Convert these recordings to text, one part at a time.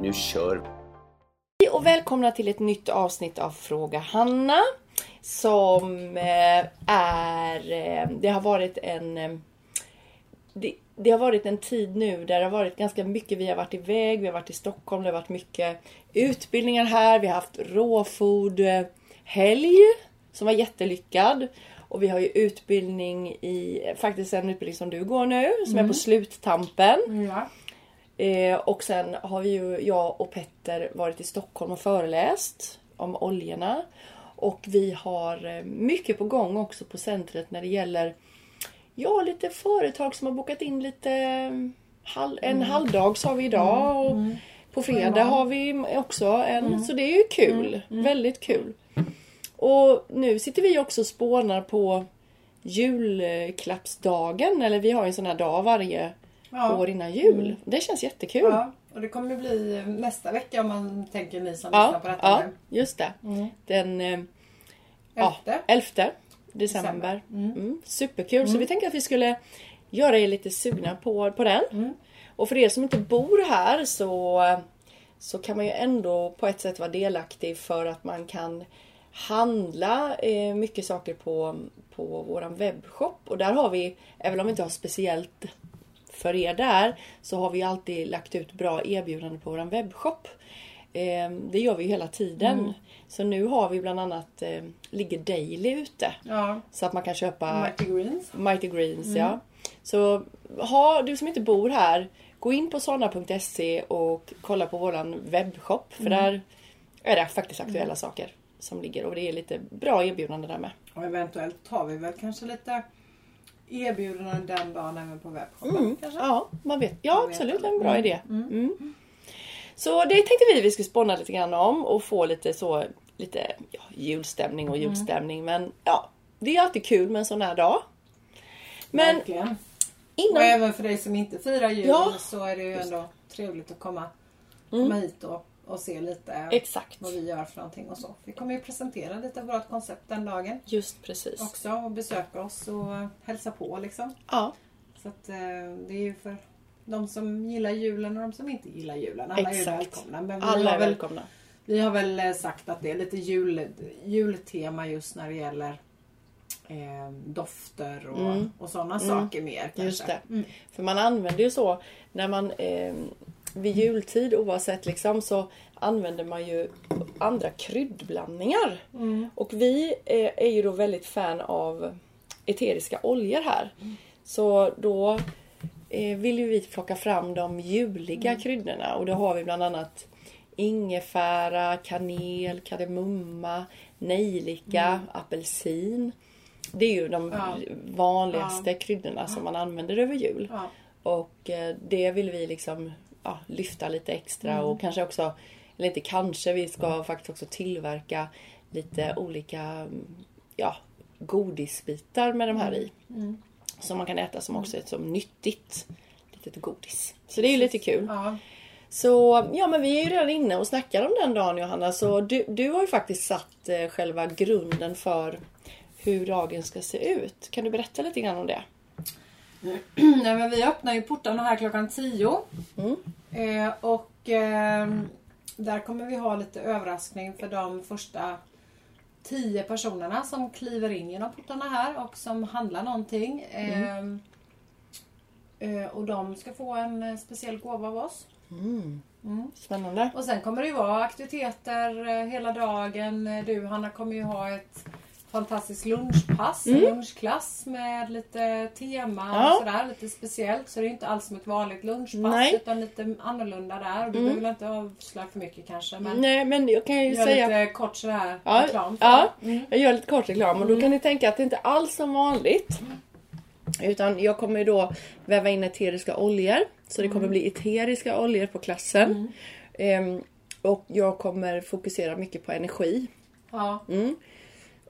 Nu kör vi! Hej och välkomna till ett nytt avsnitt av Fråga Hanna. Som eh, är... eh, Det har varit en... eh, Det, det har varit en tid nu där det har varit ganska mycket. Vi har varit iväg, vi har varit i Stockholm, det har varit mycket utbildningar här. Vi har haft råfood-helg som var jättelyckad. Och vi har ju utbildning i, faktiskt en utbildning som du går nu, som är på sluttampen. Ja. Eh, och sen har vi ju, jag och Petter varit i Stockholm och föreläst om oljorna. Och vi har eh, mycket på gång också på centret när det gäller Ja, lite företag som har bokat in lite eh, hal- En halvdag sa vi idag och på fredag har vi också en. Så det är ju kul. Väldigt kul. Och nu sitter vi också och spånar på julklappsdagen. Eller vi har ju en sån här dag varje Ja. år innan jul. Det känns jättekul. Ja, ja. Och det kommer bli nästa vecka om man tänker ni som ja, lyssnar på detta nu. just det. Den eh, ja, Elfte. 11 december. Mm. Superkul. Så vi tänkte att vi skulle göra er lite sugna på, på den. Och för er som inte bor här så, så kan man ju ändå på ett sätt vara delaktig för att man kan handla eh, mycket saker på, på våran webbshop. Och där har vi, även om vi inte har speciellt för er där, så har vi alltid lagt ut bra erbjudanden på våran webbshop. Eh, det gör vi hela tiden. Så nu har vi bland annat, eh, ligger Daily ute. Ja. Så att man kan köpa Mighty Greens. Mighty Greens, ja. Så ha, du som inte bor här, gå in på sana.se och kolla på våran webbshop. För där är det faktiskt aktuella saker som ligger och det är lite bra erbjudanden där med. Och eventuellt har vi väl kanske lite erbjudanden den dagen även på webbshoppen. Kanske? Ja, man vet. Ja, Man vet absolut. aldrig. En bra idé. Mm. Så det tänkte vi vi skulle spåna lite grann om och få lite så lite ja, julstämning och julstämning. Men ja, det är alltid kul med en sån här dag. Men Verkligen. Och innan... även för dig som inte firar jul Ja. så är det ju ändå trevligt att komma, komma hit och, och se lite Exakt. vad vi gör för någonting och så. Vi kommer ju presentera lite av vårt koncept den dagen Just precis. också och besöka oss och hälsa på liksom. Ja, Så att eh, det är ju för de som gillar julen och de som inte gillar julen. Alla är Exakt. välkomna. Men alla är väl, välkomna. vi har väl eh, sagt att det är lite jul, jultema just när det gäller eh, dofter och, och sådana saker mer. Kanske. Mm. Just det. Mm. För man använder ju så när man eh, vid jultid oavsett liksom så använder man ju andra kryddblandningar. Mm. Och vi eh, är ju då väldigt fan av eteriska oljor här. Så då eh, vill ju vi plocka fram de juliga kryddorna och då har vi bland annat ingefära, kanel, kardemumma, nejlika, apelsin. Det är ju de Ja. vanligaste kryddorna som man använder över jul. Ja. Och eh, det vill vi liksom ja, lyfta lite extra Mm. och kanske också, eller inte kanske, vi ska faktiskt också tillverka lite olika mm, ja, godisbitar med de här i. Mm. Som man kan äta som också är som nyttigt litet godis. Så det är ju lite kul. Ja. Så ja men vi är ju redan inne och snackar om den dagen Johanna. Så du, du har ju faktiskt satt eh, själva grunden för hur dagen ska se ut. Kan du berätta lite grann om det? Nej, men vi öppnar ju portarna här klockan 10. Mm. Eh, och eh, där kommer vi ha lite överraskning för de första 10 personerna som kliver in genom portarna här och som handlar någonting. Eh, eh, och de ska få en eh, speciell gåva av oss. Mm. Mm. Spännande. Och sen kommer det ju vara aktiviteter eh, hela dagen. Eh, Du Hanna kommer ju ha ett fantastiskt lunchpass, en lunchklass med lite tema Mm. Ja. och sådär, lite speciellt. Så det är inte alls som ett vanligt lunchpass Nej. utan lite annorlunda där. Och Du Mm. behöver inte avslöja för mycket kanske men Nej men jag kan ju gör säga lite kort sådär Ja, reklam ja. Mm. Jag gör lite kort reklam och då kan ni tänka att det inte alls som vanligt. Utan jag kommer då väva in eteriska oljor. Så det kommer bli eteriska oljor på klassen. Ehm, och jag kommer fokusera mycket på energi. Ja.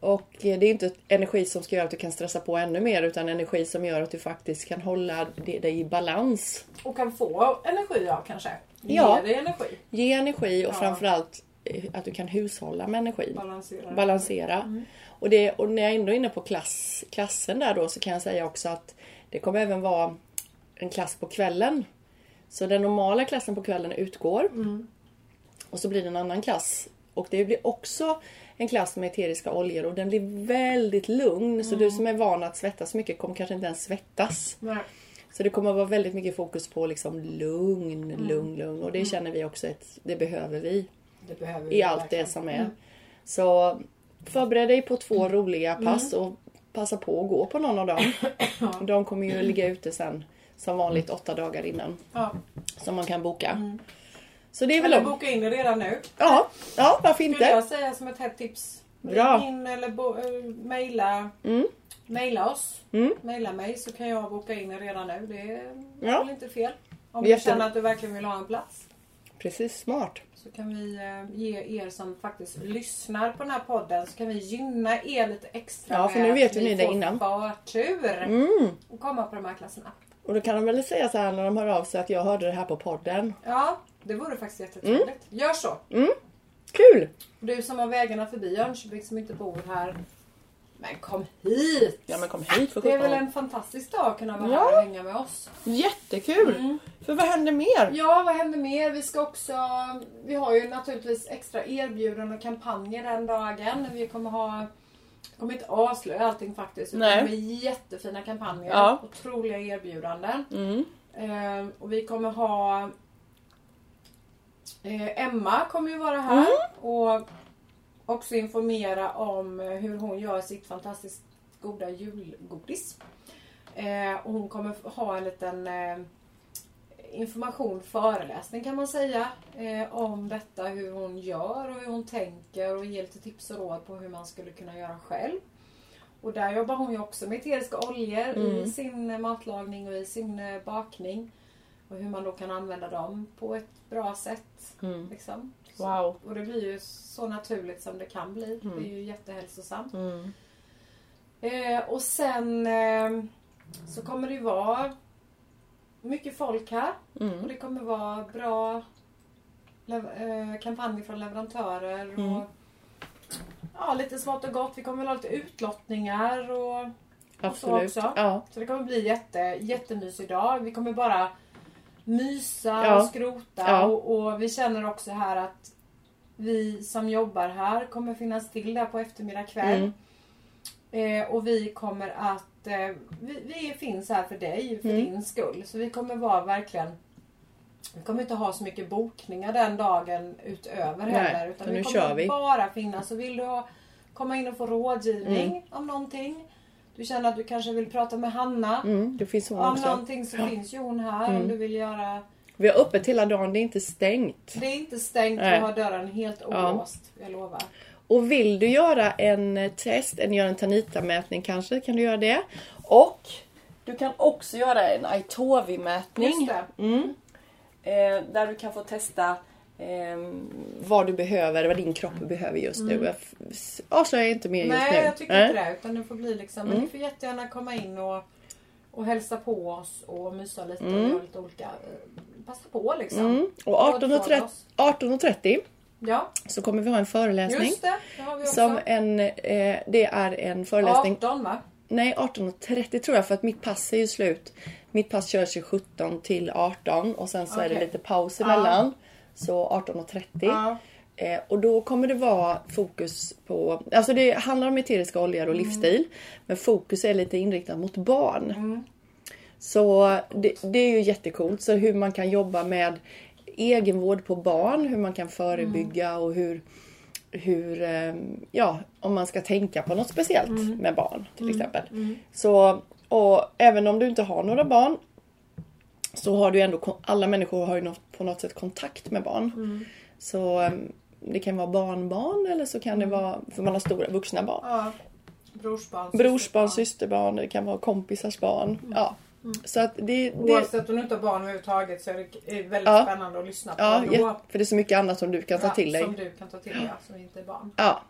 Mm. Och det är inte energi som ska göra att du kan stressa på ännu mer utan energi som gör att du faktiskt kan hålla dig i balans. Och kan få energi av kanske. Ja. Ge dig energi. Ge energi och Ja. framförallt eh, att du kan hushålla med energi. Balansera. Balansera. Och, det, och när jag ändå är inne på klass, klassen där då så kan jag säga också att det kommer även vara en klass på kvällen. Så den normala klassen på kvällen utgår. Och så blir det en annan klass. Och det blir också en klass med eteriska oljor och den blir väldigt lugn. Så du som är van att svettas mycket kommer kanske inte ens svettas. Nej. Så det kommer att vara väldigt mycket fokus på liksom lugn, lugn, lugn. Och det känner vi också att det behöver vi Det behöver vi i allt verkligen. det som är. Så förbered dig på två Mm. roliga pass och passa på att gå på någon av dem. De kommer ju ligga ute sen som vanligt åtta dagar innan. Ja. Som man kan boka. Så det är väl Eller boka in det redan nu. Ja, ja varför Skulle inte? jag säga som ett hett tips. Bra. In eller bo, äh, mejla, Mm. mejla oss. Mm. Mejla mig så kan jag boka in det redan nu. Det är Ja. väl inte fel. Om du känner att du verkligen vill ha en plats. Precis, smart. Så kan vi eh, ge er som faktiskt lyssnar på den här podden så kan vi gynna er lite extra Ja, för nu vet ju ni det innan. förtur Mm. och komma på de här klasserna. Och då kan de väl säga så här när de hör av sig att jag hörde det här på podden. Ja, det vore faktiskt jättetrevligt. Gör så. Kul! Du som har vägarna förbi Jönköping som inte bor här. Men kom hit! Ja men kom hit för Det är väl en fantastisk dag att kunna vara Ja. här och hänga med oss. Jättekul! För vad händer mer? Ja, vad händer mer? Vi ska också... Vi har ju naturligtvis extra erbjudanden och kampanjer den dagen. Vi kommer ha... Jag kommer inte avslöja allting faktiskt. utan Nej. Bli jättefina kampanjer. Ja. Otroliga erbjudanden. Mm. Eh, och vi kommer ha... Eh, Emma kommer ju vara här och också informera om eh, hur hon gör sitt fantastiskt goda julgodis. Eh, och hon kommer ha en liten eh, information, föreläsning kan man säga, eh, om detta, hur hon gör och hur hon tänker och ge lite tips och råd på hur man skulle kunna göra själv. Och där jobbar hon ju också med eteriska oljor i sin matlagning och i sin eh, bakning. Och hur man då kan använda dem på ett bra sätt. Mm. Liksom. Wow. Och det blir ju så naturligt som det kan bli. Det är ju jättehälsosamt. Mm. Eh, och sen eh, så kommer det ju vara mycket folk här. Mm. Och det kommer vara bra eh, kampanjer från leverantörer. Mm. Och ja, lite smått och gott. Vi kommer väl ha lite utlottningar och Absolut. också. Ja. så det kommer bli jätte, jättemysig dag. Vi kommer bara mysa Ja. och skrota. Ja. Och, och vi känner också här att vi som jobbar här kommer finnas till där på eftermiddag kväll. Mm. Eh, och vi kommer att... Eh, vi, vi finns här för dig, för Mm. din skull. Så vi kommer vara verkligen... Vi kommer inte ha så mycket bokningar den dagen utöver Nej, heller. Utan vi kommer vi. bara finnas. Så vill du ha, komma in och få rådgivning om någonting. Du känner att du kanske vill prata med Hanna. Mm. Det finns hon Om också. någonting så finns ju hon här. Om du vill göra... Vi har öppet hela dagen, det är inte stängt. Det är inte stängt. Nej. Vi har dörren helt Ja. olåst. Jag lovar. Och vill du göra en test, en, göra en Tanita-mätning kanske, kan du göra det. Och du kan också göra en Aitovi-mätning. Mm. Eh, där du kan få testa eh, vad du behöver, vad din kropp behöver just nu. Jag f- avslöjar inte mer just nu. Mm. Nej, jag tycker Nej. inte det. Utan det får bli liksom, Mm. men ni får jättegärna komma in och, och hälsa på oss och mysa lite och Mm. göra lite olika... eh, Passa på liksom. Mm. Och Rådfråga 18.30 oss. 18.30 Ja, så kommer vi ha en föreläsning. just det. Det har vi också. Som en, eh, det är en föreläsning 18 va? Nej, 18.30 tror jag för att mitt pass är ju slut. Mitt pass körs ju 17 till 18 och sen så är det lite paus emellan. Så 18.30. Ja. Eh, och då kommer det vara fokus på, alltså det handlar om eteriska oljor och Mm. livsstil. Men fokus är lite inriktat mot barn. Så det, det är ju jättecoolt. Så hur man kan jobba med egenvård på barn, hur man kan förebygga och hur, hur eh, ja, om man ska tänka på något speciellt med barn till exempel. Så, och även om du inte har några barn så har du ändå, alla människor har ju något, på något sätt kontakt med barn. Så eh, det kan vara barnbarn eller så kan det vara, för man har stora vuxna barn. ja. Brorsbarn. Brorsbarn, systerbarn. det kan vara kompisars barn. Ja, Så att det, det, Oavsett om du inte har barn överhuvudtaget så är det väldigt Ja. spännande att lyssna på. ja, ja, för det är så mycket annat som du kan ta till dig. Som du kan ta till dig, ja, som inte är barn. Ja.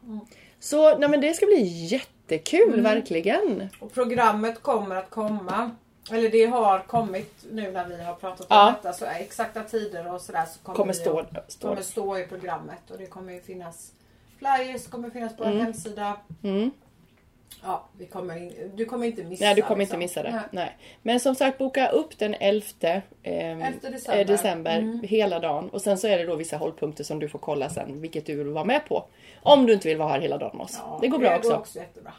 Så nej men det ska bli jättekul Mm. verkligen. Och programmet kommer att komma. Eller det har kommit nu när vi har pratat om Ja. detta. Så exakta tider och sådär så kommer, Kommer stå, att- stå. kommer stå i programmet. Och det kommer ju finnas flyers, kommer finnas på Mm. hemsida. Mm. Ja, vi kommer du kommer inte missa Nej du kommer liksom. inte missa det. Nej. Nej. Men som sagt boka upp den 11 ehm, 11 december. eh, december Mm. hela dagen. Och sen så är det då vissa hållpunkter som du får kolla sen vilket du vill vara med på. Om du inte vill vara här hela dagen med oss. Ja, det går bra det också. går också jättebra.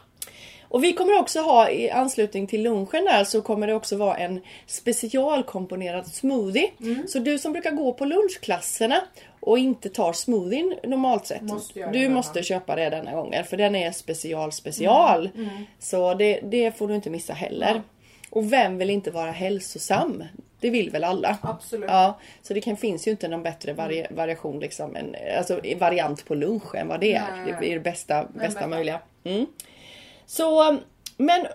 Och vi kommer också ha i anslutning till lunchen där så kommer det också vara en specialkomponerad smoothie. Mm. Så du som brukar gå på lunchklasserna och inte tar smoothien normalt sett. Måste du måste köpa det denna gången för den är special special. Mm, Så det, det får du inte missa heller. Ja. Och vem vill inte vara hälsosam? Det vill väl alla? Absolut. Ja, så det kan, finns ju inte någon bättre vari, variation, liksom, en, alltså variant på lunch än vad det är. Nej. Det är det bästa, bästa bästa. möjliga. Mm. Så, men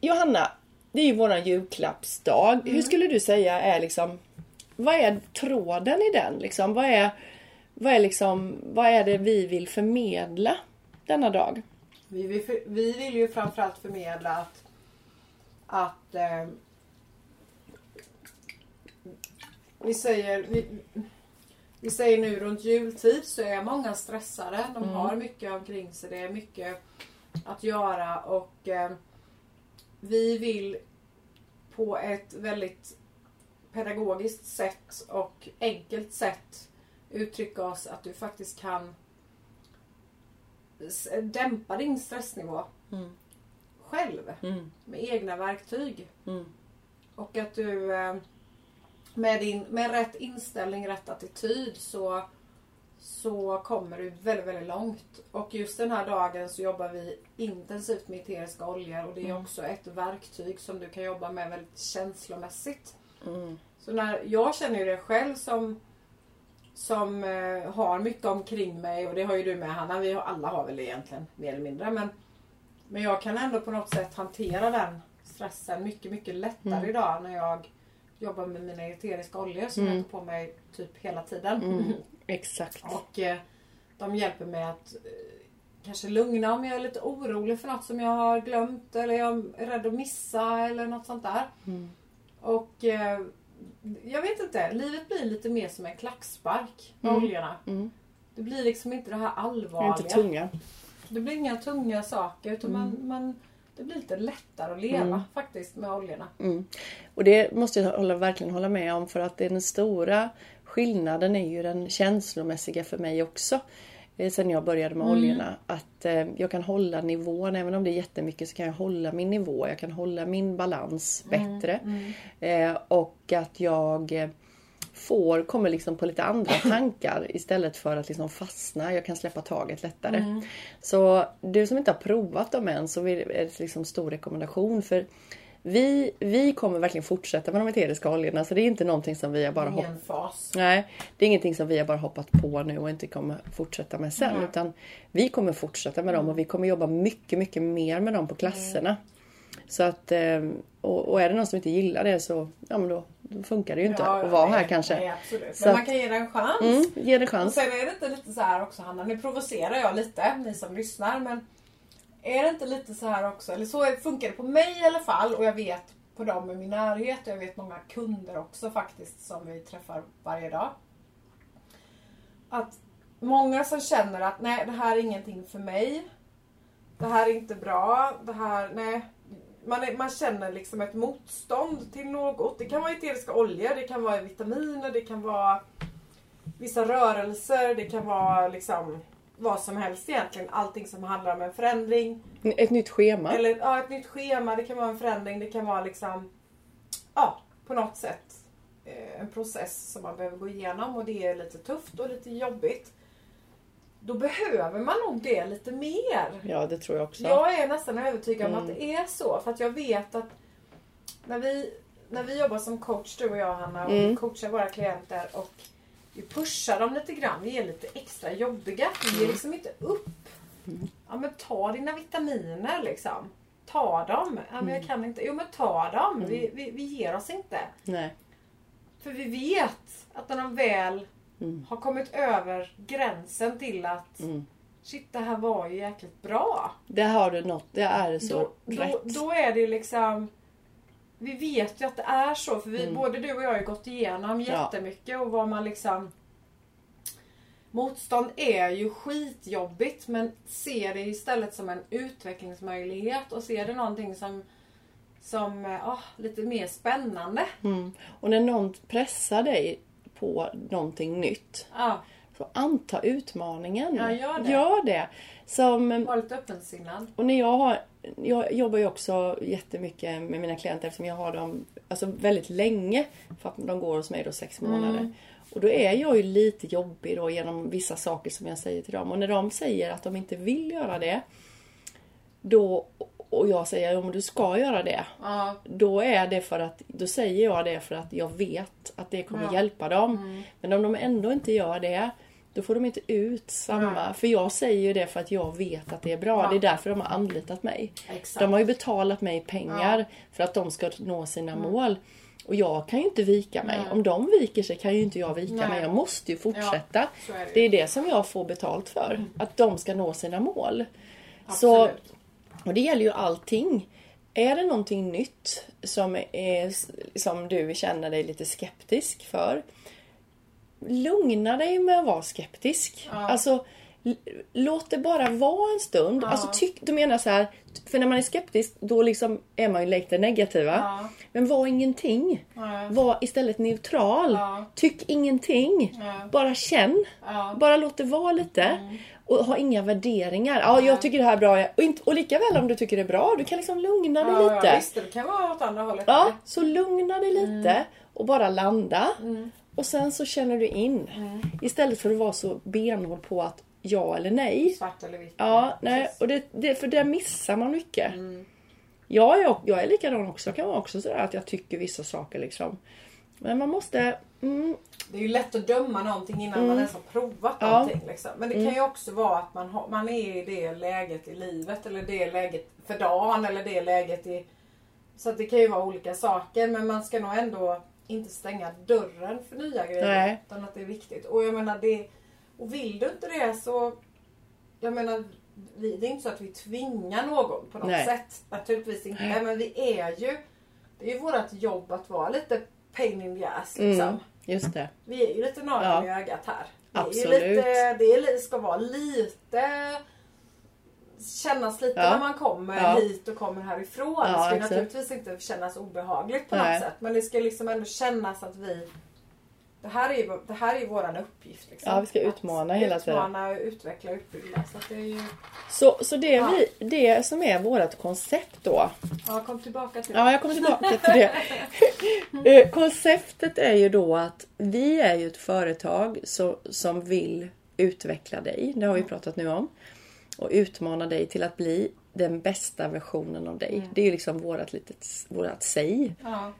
Johanna, det är ju våran julklappsdag. Mm. Hur skulle du säga är liksom, vad är tråden i den? Liksom? Vad, är, vad, är liksom, vad är det vi vill förmedla denna dag? Vi, vill, för- vi vill ju framförallt förmedla att, att eh, vi, säger, vi, vi säger nu runt jultid så är många stressade. De har mycket omkring sig. Det är mycket att göra och eh, vi vill på ett väldigt pedagogiskt sätt och enkelt sätt uttrycka oss att du faktiskt kan dämpa din stressnivå Mm. själv Mm. med egna verktyg. Mm. Och att du eh, med, din, med rätt inställning, rätt attityd så, så kommer du väldigt, väldigt långt. Och just den här dagen så jobbar vi intensivt med eteriska oljor och det är Mm. också ett verktyg som du kan jobba med väldigt känslomässigt. Mm. Så när jag känner ju det själv som som eh, har mycket omkring mig och det har ju du med Hanna. Vi har, alla har väl det egentligen mer eller mindre. Men, men jag kan ändå på något sätt hantera den stressen mycket, mycket lättare Mm. idag när jag jobbar med mina eteriska oljor som Mm. jag tar på mig typ hela tiden. Mm. Exakt. Och eh, de hjälper mig att eh, kanske lugna om jag är lite orolig för något som jag har glömt eller jag är rädd att missa eller något sånt där. Mm. Och eh, jag vet inte, livet blir lite mer som en klackspark med Mm. oljorna. Mm. Det blir liksom inte det här Det är allvarliga. inte tunga. Det blir inga tunga saker utan man, man, det blir lite lättare att leva Mm. faktiskt med oljorna. Mm. Och det måste jag hålla, verkligen hålla med om för att den stora skillnaden är ju den känslomässiga för mig också. Eh, Sen jag började med Mm. oljorna. Att eh, jag kan hålla nivån, även om det är jättemycket så kan jag hålla min nivå. Jag kan hålla min balans Mm. bättre. Eh, och att jag får, kommer liksom på lite andra tankar istället för att liksom fastna. Jag kan släppa taget lättare. Mm. Så du som inte har provat dem än så är det liksom stor rekommendation. För vi, vi kommer verkligen fortsätta med de eteriska oljorna. Så det är inte någonting som vi har bara hoppat fas. Nej, det är ingenting som vi har bara hoppat på nu och inte kommer fortsätta med sen. Nej. Utan vi kommer fortsätta med dem och vi kommer jobba mycket, mycket mer med dem på klasserna. Så att, eh, och, och är det någon som inte gillar det så ja, men då, då funkar det ju inte Ja, att vara nej, här kanske. Nej, absolut. Så Men man kan ge det en chans. Mm, ge det Och chans. sen är det inte lite så här också Hanna, nu provocerar jag lite, ni som lyssnar men är det inte lite så här också, eller så funkar det på mig i alla fall och jag vet på dem i min närhet och jag vet många kunder också faktiskt som vi träffar varje dag. Att många som känner att nej det här är ingenting för mig. Det här är inte bra. Det här, nej. Man, är, man känner liksom ett motstånd till något. Det kan vara eteriska oljor, det kan vara vitaminer, det kan vara vissa rörelser, det kan vara liksom vad som helst egentligen. Allting som handlar om en förändring. Ett nytt schema. Eller ja, ett nytt schema, det kan vara en förändring, det kan vara liksom ja, på något sätt eh, en process som man behöver gå igenom och det är lite tufft och lite jobbigt. Då behöver man nog det lite mer. Ja, det tror jag också. Jag är nästan övertygad om Mm. att det är så. För att jag vet att när vi, när vi jobbar som coach, du och jag Hanna, och Mm. vi coachar våra klienter och vi pushar dem lite grann. Vi är lite extra jobbiga. Vi Mm. ger liksom inte upp. Ja men ta dina vitaminer liksom. ta dem. Ja, men jag kan inte. Jo men ta dem. Vi, vi, vi ger oss inte. Nej. För vi vet att när de väl Mm. har kommit över gränsen till att Mm. shit det här var ju jäkligt bra. Det har du något. Det är så Då, då, rätt. då är det liksom Vi vet ju att det är så för vi, Mm. både du och jag har ju gått igenom Ja. jättemycket och vad man liksom Motstånd är ju skitjobbigt men se det istället som en utvecklingsmöjlighet och se det någonting som som eh, ah, lite mer spännande. Mm. Och när någon pressar dig på någonting nytt. Ja, Så anta utmaningen. Ja, gör det. Gör det. Som, var lite öppensinnad. och när jag har jag jobbar ju också jättemycket med mina klienter eftersom jag har dem alltså väldigt länge. För att de går hos mig då sex månader. Mm. Och då är jag ju lite jobbig då genom vissa saker som jag säger till dem. Och när de säger att de inte vill göra det. Då, och jag säger att du ska göra det. Ja, Då är det för att, då säger jag det för att jag vet att det kommer Ja. hjälpa dem. Men om de ändå inte gör det, då får de inte ut samma. För jag säger ju det för att jag vet att det är bra. Ja. Det är därför de har anlitat mig. exakt. De har ju betalat mig pengar för att de ska nå sina mål. Och jag kan ju inte vika mig. Nej. Om de viker sig kan ju inte jag vika Nej. mig. Jag måste ju fortsätta. så är det det är det som jag får betalt för. Att de ska nå sina mål. Så, och det gäller ju allting. Är det någonting nytt som, är, som du känner dig lite skeptisk för. Lugna dig med att vara skeptisk. Ja. Alltså, låt det bara vara en stund. Ja. Alltså, tyck, du menar så här, för när man är skeptisk då liksom är man ju lite negativa. Ja. Men var ingenting. Ja. Var istället neutral. Ja. Tyck ingenting. Bara känn. Bara låt det vara lite. Och ha inga värderingar. Ja, jag tycker det här är bra. Och, inte, och lika väl om du tycker det är bra, du kan liksom lugna dig lite. Ja, visst, det kan vara åt andra hållet. Ja, så lugna dig lite Mm. och bara landa. Och sen så känner du in. Mm. Istället för att vara så benhård på att ja eller nej. Svart eller vitt. Ja, nej, och det, det, för där missar man mycket. Mm. Jag, är, jag är likadan också. Jag kan vara också sådär att jag tycker vissa saker liksom. Men man måste... Mm, Det är ju lätt att döma någonting innan man ens har provat Ja. någonting. Liksom. Men det kan ju också vara att man, har, man är i det läget i livet eller det läget för dagen eller det läget i... Så att det kan ju vara olika saker men man ska nog ändå inte stänga dörren för nya grejer. Nej. Utan att det är viktigt. Och jag menar det... Och vill du inte det så... Jag menar vi, det är inte så att vi tvingar någon på något Nej. sätt. Naturligtvis inte. Men vi är ju... Det är ju vårt jobb att vara lite pain in the ass liksom. mm, just det. Vi är ju lite nageln Ja. i ögat här. Det, är ju Absolut. lite, det är, ska vara lite kännas lite Ja. när man kommer Ja. hit och kommer härifrån. Ja, det ska exakt. naturligtvis inte kännas obehagligt på Nej. något sätt. Men det ska liksom ändå kännas att vi det här är ju, det här är ju våran uppgift. Liksom. Ja, vi ska utmana att hela tiden. Utmana, utveckla, utbilda. Så det är ju... Så, så det, Ja. vi, det som är vårt koncept då. Ja, kom tillbaka till Ja, jag kommer tillbaka till det. Eh, Konceptet är ju då att vi är ju ett företag så, som vill utveckla dig. Det har vi pratat nu om. Och utmana dig till att bli den bästa versionen av dig. Det är ju liksom vårat litet vårat säg. Ja.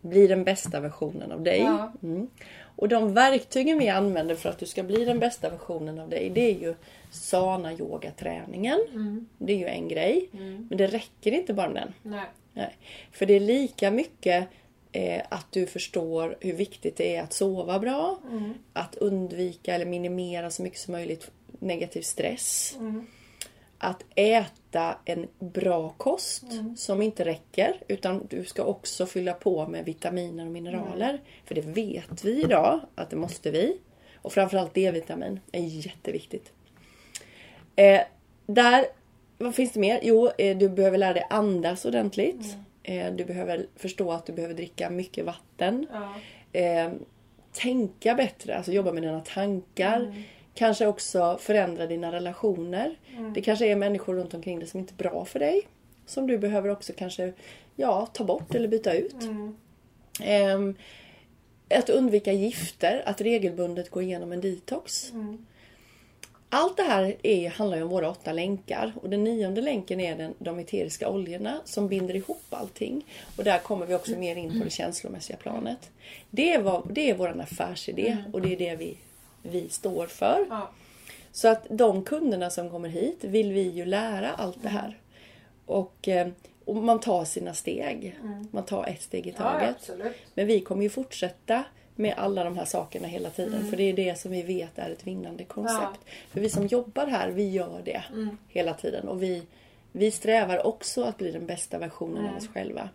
Bli den bästa versionen av dig. Ja. Mm. Och de verktygen vi använder för att du ska bli den bästa versionen av dig. Det är ju sana yoga träningen. Mm. Det är ju en grej. Men det räcker inte bara med den. Nej. Nej. För det är lika mycket eh, att du förstår hur viktigt det är att sova bra. Att undvika eller minimera så mycket som möjligt negativ stress. Att äta en bra kost som inte räcker. Utan du ska också fylla på med vitaminer och mineraler. För det vet vi idag att det måste vi. Och framförallt D-vitamin är jätteviktigt. Eh, där, vad finns det mer? Jo, eh, du behöver lära dig andas ordentligt. Eh, du behöver förstå att du behöver dricka mycket vatten. Ja. Eh, tänka bättre, alltså jobba med dina tankar. Kanske också förändra dina relationer. Det kanske är människor runt omkring dig som inte är bra för dig. Som du behöver också kanske ja, ta bort eller byta ut. Ehm, att undvika gifter, att regelbundet gå igenom en detox. Allt det här är, handlar ju om våra åtta länkar. Och den nionde länken är den, de eteriska oljorna som binder ihop allting. Och där kommer vi också mer in på det känslomässiga planet. Det är, vad, det är vår affärsidé och det är det vi, vi står för. Ja. Så att de kunderna som kommer hit vill vi ju lära allt det här. Och, eh, och man tar sina steg. Man tar ett steg i Ja, taget. absolut. Men vi kommer ju fortsätta med alla de här sakerna hela tiden. För det är det som vi vet är ett vinnande koncept. För vi som jobbar här, vi gör det hela tiden. Och vi, vi strävar också att bli den bästa versionen av oss själva.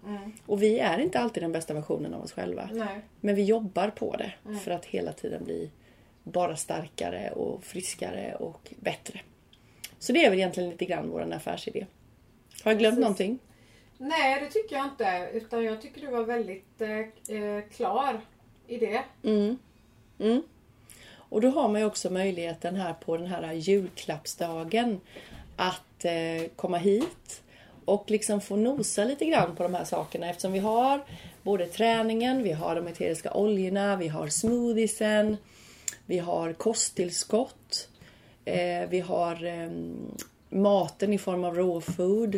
Och vi är inte alltid den bästa versionen av oss själva. Nej. Men vi jobbar på det för att hela tiden bli bara starkare och friskare och bättre. Så det är väl egentligen lite grann vår affärsidé. Har jag glömt Precis. någonting? Nej, det tycker jag inte. Utan jag tycker du var väldigt eh, eh, klar i det. Mm. Mm. Och då har man ju också möjligheten här på den här julklappsdagen att eh, komma hit och liksom få nosa lite grann på de här sakerna eftersom vi har både träningen, vi har de eteriska oljorna, vi har smoothiesen, vi har kosttillskott, eh, vi har eh, maten i form av raw food.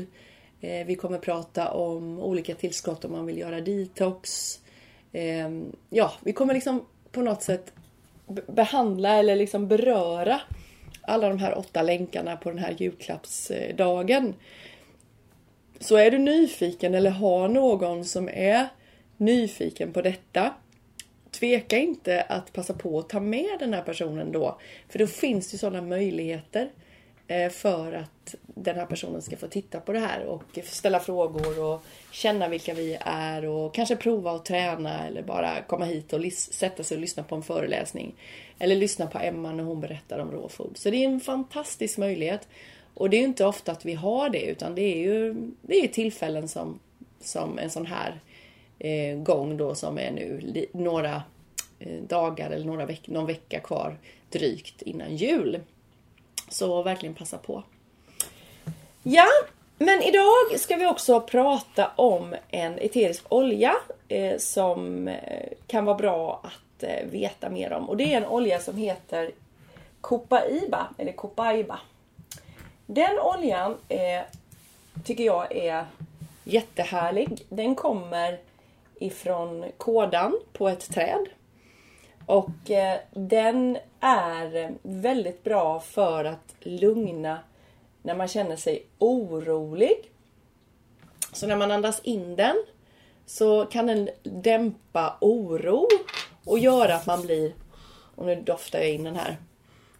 Eh, vi kommer prata om olika tillskott om man vill göra detox. Ehm, ja, vi kommer liksom på något sätt behandla eller liksom beröra alla de här åtta länkarna på den här julklappsdagen. Så är du nyfiken eller har någon som är nyfiken på detta Tveka inte att passa på att ta med den här personen då. För då finns det sådana möjligheter eh, för att den här personen ska få titta på det här och ställa frågor och känna vilka vi är och kanske prova att träna eller bara komma hit och sätta sig och lyssna på en föreläsning. Eller lyssna på Emma när hon berättar om raw food. Så det är en fantastisk möjlighet. Och det är ju inte ofta att vi har det utan det är ju det är tillfällen som, som en sån här eh, Eh, gång då som är nu li- några eh, dagar eller några veck- någon vecka kvar drygt innan jul. Så verkligen passa på. Ja, men idag ska vi också prata om en eterisk olja eh, som eh, kan vara bra att eh, veta mer om. Och det är en olja som heter Copaiba, eller Copaiba. Den oljan eh, tycker jag är jättehärlig. Den kommer ifrån kådan på ett träd. Och eh, den är väldigt bra för att lugna när man känner sig orolig. Så när man andas in den så kan den dämpa oro och göra att man blir, och nu doftar jag in den här.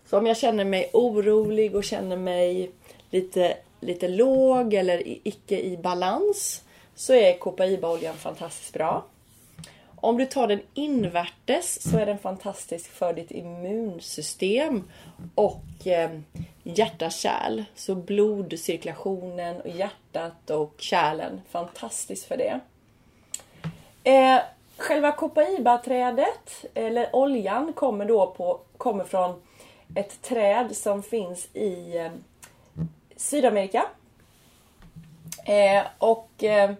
Så om jag känner mig orolig och känner mig lite, lite låg eller icke i balans så är kopaibaoljan fantastiskt bra. Om du tar den invärtes så är den fantastisk för ditt immunsystem och eh, hjärta-kärl. Så blodcirkulationen och hjärtat och kärlen. Fantastiskt för det. Eh, själva kopaibaträdet, eller oljan, kommer då på, kommer från ett träd som finns i eh, Sydamerika. Eh, och eh,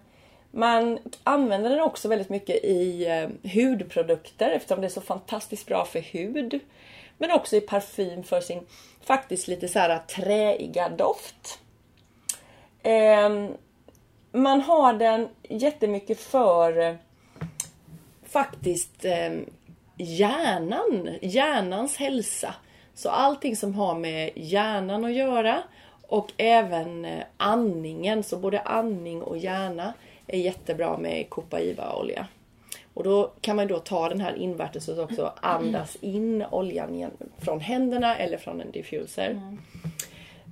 man använder den också väldigt mycket i eh, hudprodukter eftersom det är så fantastiskt bra för hud. Men också i parfym för sin faktiskt lite så här träiga doft. Ehm, man har den jättemycket för eh, faktiskt ehm, hjärnan, hjärnans hälsa. Så allting som har med hjärnan att göra och även eh, andningen, så både andning och hjärna är jättebra med Copaiba-olja. Och då kan man då ta den här invärtes och också andas in oljan igen från händerna eller från en diffuser.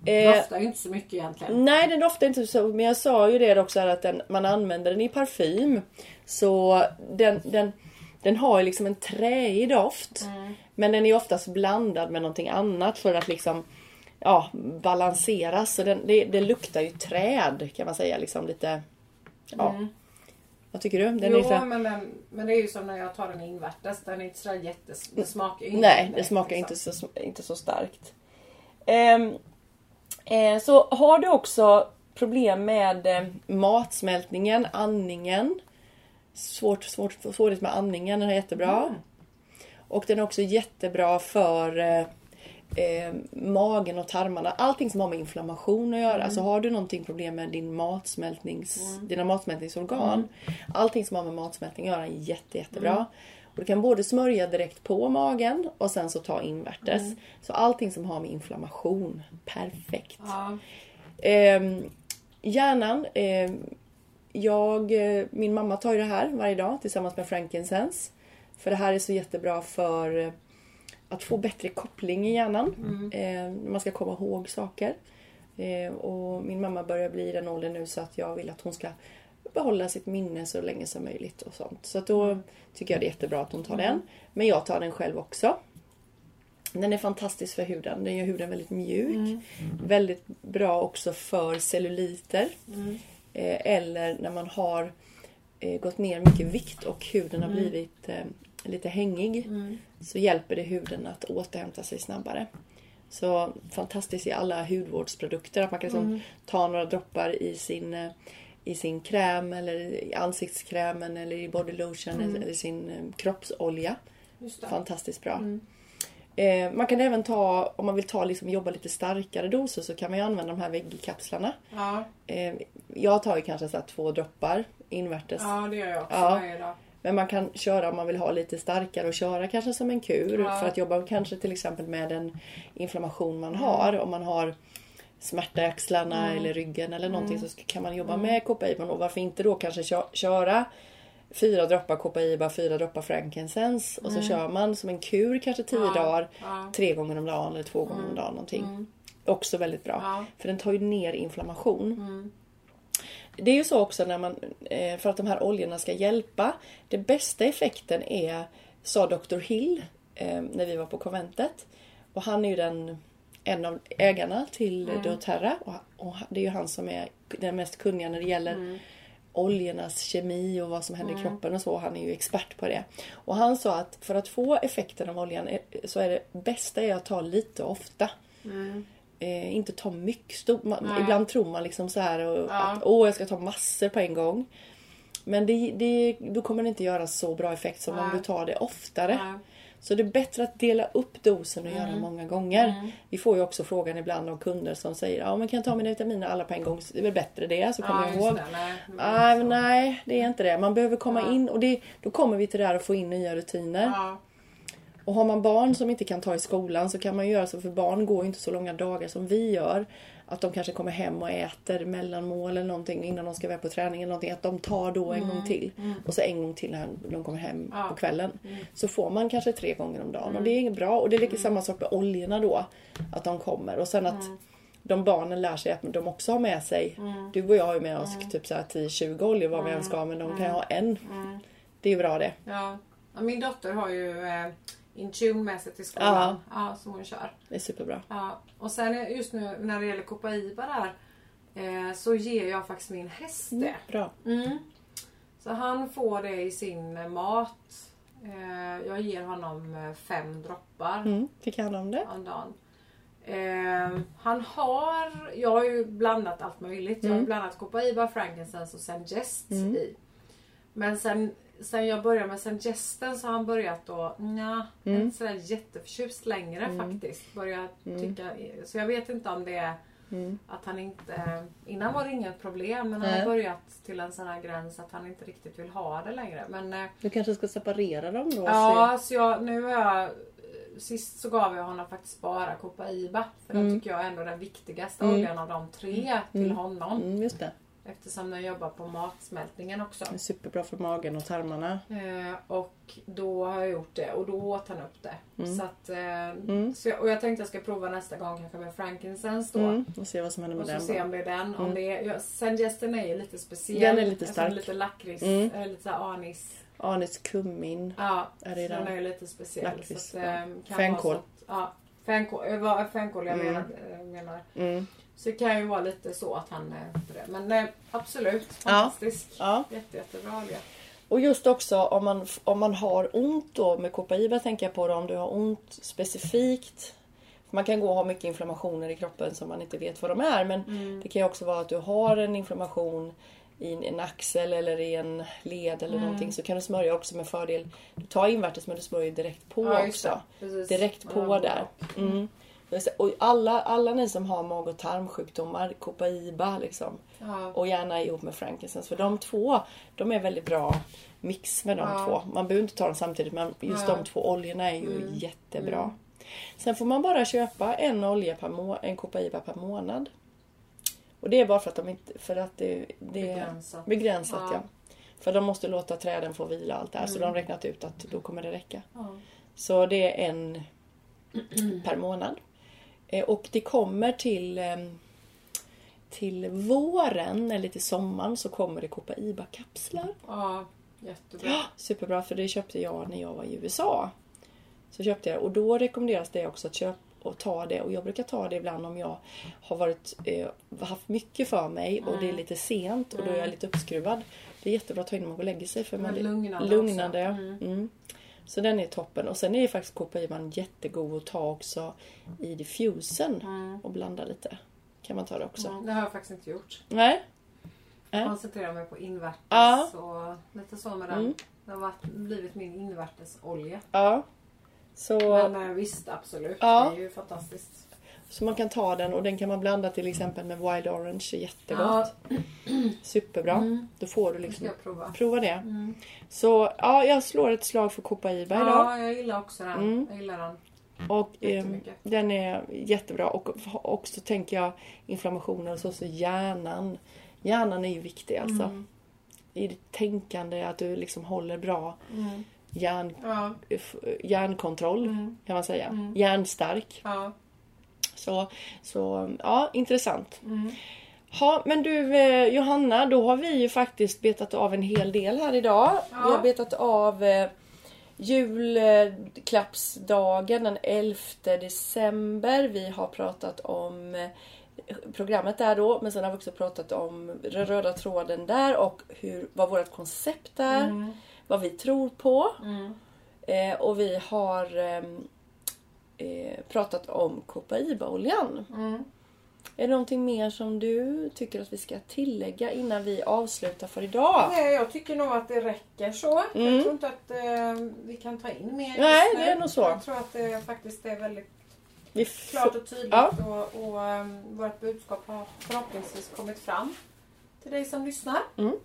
Eh, Doftar ju inte så mycket egentligen. Nej, den doftar inte så. Men jag sa ju det också att den, man använder den i parfym. Så den, den, den har ju liksom en träig doft. Men den är oftast blandad med någonting annat för att liksom ja, balanseras. Så den, det, det luktar ju träd kan man säga. Liksom lite... Ja. Vad tycker du? Den är jo, lite... men, den, men det är ju som när jag tar den invärtes. Den är inte sådär jättes... Det smakar ju inte Nej, det direkt, smakar liksom. inte, så, inte så starkt. Ehm, eh, så har du också problem med eh, matsmältningen, andningen. Svårt, svårt, svårighet med andningen, den är jättebra. Och den är också jättebra för eh, eh, magen och tarmarna. Allting som har med inflammation att göra. Så har du någonting problem med din matsmältnings, dina matsmältningsorgan. Allting som har med matsmältning att göra är jätte, jättebra. Och du kan både smörja direkt på magen och sen så ta invärtes. Så allting som har med inflammation, perfekt. Ja. Ehm, hjärnan, ehm, jag, eh, min mamma tar ju det här varje dag tillsammans med frankincense. För det här är så jättebra för eh, att få bättre koppling i hjärnan. Eh, man ska komma ihåg saker. Eh, och min mamma börjar bli i den åldern nu så att jag vill att hon ska behålla sitt minne så länge som möjligt och sånt. Så att då tycker jag det är jättebra att hon tar den. Men jag tar den själv också. Den är fantastisk för huden. Den gör huden väldigt mjuk. Väldigt bra också för celluliter. Eh, eller när man har eh, gått ner mycket vikt och huden har blivit eh, lite hängig. Så hjälper det huden att återhämta sig snabbare. Så fantastiskt i alla hudvårdsprodukter. Att man kan liksom ta några droppar i sin, i sin kräm eller i ansiktskrämen eller i body lotion eller i sin eh, kroppsolja. Fantastiskt bra. Eh, man kan även ta, om man vill ta liksom, jobba lite starkare doser så kan man ju använda de här väggkapslarna. Ja, Eh, jag tar ju kanske så två droppar invärtes. ja, det gör jag också Ja. varje dag. Men man kan köra om man vill ha lite starkare och köra kanske som en kur. Ja. För att jobba kanske till exempel med en inflammation man Mm. har. Om man har smärta i axlarna eller ryggen eller någonting Mm. så kan man jobba med Copaiba. Och varför inte då kanske kö- köra fyra droppar Copaiba, fyra droppar frankincense och så kör man som en kur kanske tio Mm. Ja, dagar. ja. Tre gånger om dagen eller två gånger om dagen någonting. Också väldigt bra. För den tar ju ner inflammation. Det är ju så också när man, eh, för att de här oljorna ska hjälpa. Det bästa effekten är, sa Dr. Hill eh, när vi var på konventet. Och han är ju den, en av ägarna till mm. doTERRA. Och, det är ju han som är den mest kunniga när det gäller oljornas kemi och vad som händer i kroppen och så. Han är ju expert på det. Och han sa att för att få effekten av oljan så är det bästa är att ta lite ofta. Eh, inte ta mycket. Stor, man, ibland tror man liksom så här och, Ja. att åh jag ska ta massor på en gång. Men det, det, då kommer det inte göra så bra effekt som om Nej. du tar det oftare. Nej. Så det är bättre att dela upp dosen och göra många gånger. Vi får ju också frågan ibland av kunder som säger ja men kan jag ta mina vitaminer alla på en gång? Det är väl bättre det så kommer Ja, jag ihåg. det. Nej, men Nej, det är inte det. Man behöver komma in och det, då kommer vi till det här att få in nya rutiner. Ja, Och har man barn som inte kan ta i skolan så kan man ju göra så för barn går ju inte så långa dagar som vi gör. Att de kanske kommer hem och äter mellanmål eller någonting innan de ska iväg på träning eller någonting. Att de tar då en gång till. Och så en gång till när de kommer hem Ja. på kvällen. Så får man kanske tre gånger om dagen och det är inget bra. Och det är lite samma sak med oljorna då. Att de kommer och sen att de barnen lär sig att de också har med sig. Du och jag har ju med oss typ så här 10-20 oljor vad vi än ska men de kan ju ha en. Det är ju bra det. ja. Ja, Min dotter har ju eh, Intune med sig till skolan. Ja. som hon kör. Det är superbra. Ja. Och sen just nu när det gäller Copaiba där eh, så ger jag faktiskt min häst det. Bra. Mm. Så han får det i sin eh, mat. Eh, jag ger honom eh, fem droppar Mm. Fick hand om det? om dagen. Eh, han har, jag har ju blandat allt möjligt. Jag har Mm. blandat Copaiba, Frankincense och Sengest i. Men sen, sen jag började med Sengesten så har han börjat då, nja, Mm. inte sådär jätteförtjust längre faktiskt. Börjat tycka, så jag vet inte om det är Mm. att han inte, innan var det inget problem men han har börjat till en sån här gräns att han inte riktigt vill ha det längre. Men eh, Du kanske ska separera dem då? Ja, så jag, nu har jag... Sist så gav jag honom faktiskt bara Copaiba. För Mm. den tycker jag är ändå den viktigaste oljan av de tre till honom. Mm, just det. Eftersom den jobbar på matsmältningen också. Det är superbra för magen och tarmarna. Eh, och då har jag gjort det och då åt han upp det. Så att, eh, Mm. så jag, och jag tänkte jag ska prova nästa gång kanske med frankincense då. Mm. Och se vad som händer med Och så den. se om det är den. Om det är, ja, Sengesten är ju lite speciell. Den är lite stark. Lite lakrits, Mm. eller lite så anis. Anis kummin. Ja, Är det den den? är ju lite speciell. Lakrits, så att, ja. Fänkål. att- Ja, fänkål. Det var fänkål jag Mm. menar, eh, menar. Mm. Så det kan ju vara lite så att han är det. Men eh, absolut, Ja. fantastisk. Ja. Jätte, jättebra olja. Och just också om man, om man har ont då med Copaiba tänker jag på då, om du har ont specifikt. Man kan gå och ha mycket inflammationer i kroppen som man inte vet vad de är. Men det kan ju också vara att du har en inflammation i en axel eller i en led eller någonting. Så kan du smörja också med fördel. Du tar invärtes men du smörjer direkt på Ja, också. det. Direkt Ja, på bra. där. Mm. Och alla, alla ni som har mag och tarmsjukdomar, Copaiba liksom. Ja. Och gärna ihop med frankincense. För de två, de är väldigt bra mix med de Ja. två. Man behöver inte ta dem samtidigt men just Ja. de två oljorna är ju Mm. jättebra. Sen får man bara köpa en olja per må- en Copaiba per månad. Och det är bara för att de inte, för att det, det är Begränsat. Ja. För de måste låta träden få vila och allt det här. Så Mm. de har räknat ut att då kommer det räcka. Så det är en per månad. Eh, Och det kommer till ehm, till våren eller till sommaren så kommer det Copaiba-kapslar. ja, jättebra. Ja, superbra för det köpte jag när jag var i USA. Så köpte jag och då rekommenderas det också att köpa och ta det och jag brukar ta det ibland om jag har varit, eh, haft mycket för mig och det är lite sent och då är jag lite uppskruvad. Det är jättebra att ta in när man går och lägger sig för man lugnande lugnande. Mm. Mm. Så den är toppen och sen är faktiskt Copaiban jättegod att ta också i diffusen och blanda lite. Kan man ta det också. Mm, Det har jag faktiskt inte gjort. Nej? Nej. Koncentrerar mig på invärtes Ja. och lite så med den. Mm. Det har blivit min invärtesolja. Ja. Så... Men eh, visst, absolut. Ja. Det är ju fantastiskt. Så man kan ta den och den kan man blanda till exempel med Wild Orange. Jättegott. Ja. Superbra. Då får du liksom prova. prova det. Så ja, jag slår ett slag för Copaiba idag. Ja, jag gillar också den. Mm. Jag gillar den. Och Jättemycket. den är jättebra. Och också tänker jag inflammationer och så, så hjärnan. Hjärnan är ju viktig alltså. Mm. I ditt tänkande, att du liksom håller bra hjärn, Ja. hjärnkontroll Mm. kan man säga. Hjärnstark. Ja. Så, så ja, intressant. Mm. Ja, men du eh, Johanna, då har vi ju faktiskt betat av en hel del här idag. Ja. Vi har betat av eh, julklappsdagen den 11 december. Vi har pratat om eh, programmet där då, men sen har vi också pratat om den röda tråden där och hur, vad vårt koncept är. Vad vi tror på. Mm. Eh, och vi har ehm, eh, pratat om Copaiba-oljan. Mm. Är det någonting mer som du tycker att vi ska tillägga innan vi avslutar för idag? Nej, jag tycker nog att det räcker så. Mm. Jag tror inte att eh, vi kan ta in mer Nej, det är nog så. Jag tror att det faktiskt är väldigt Vi klart och tydligt Ja. och, och um, vårt budskap har förhoppningsvis kommit fram till dig som lyssnar. Mm.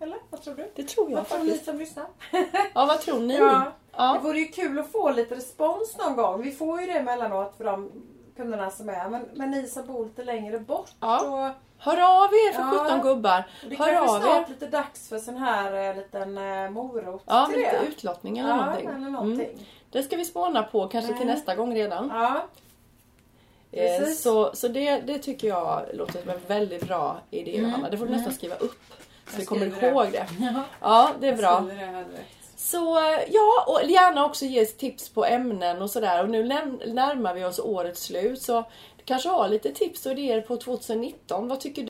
Eller vad tror du? Det tror jag Vad tror ni faktiskt. som lyssnar? Ja, vad tror ni? Ja. Det Ja. vore ju kul att få lite respons någon gång. Vi får ju det emellanåt för de kunderna som är. Men, men ni som bor lite längre bort. Ja. Och, Hör av er för Ja. 17 gubbar. det Hör kanske av snart er. lite dags för sån här eh, liten eh, morot Ja, till lite det. utlottning eller Ja, någonting. eller Mm. någonting. Det ska vi spåna på, kanske till Mm. nästa gång redan. Ja, Eh, så så det, det tycker jag låter som en väldigt bra idé Mm. Johanna. Det får du nästan skriva upp. Så Jag vi kommer skriver det. ihåg det. Ja, det är jag bra. Så ja, och gärna också ge tips på ämnen och sådär. Och nu närmar vi oss årets slut så du kanske har lite tips och idéer på 2019. Vad tycker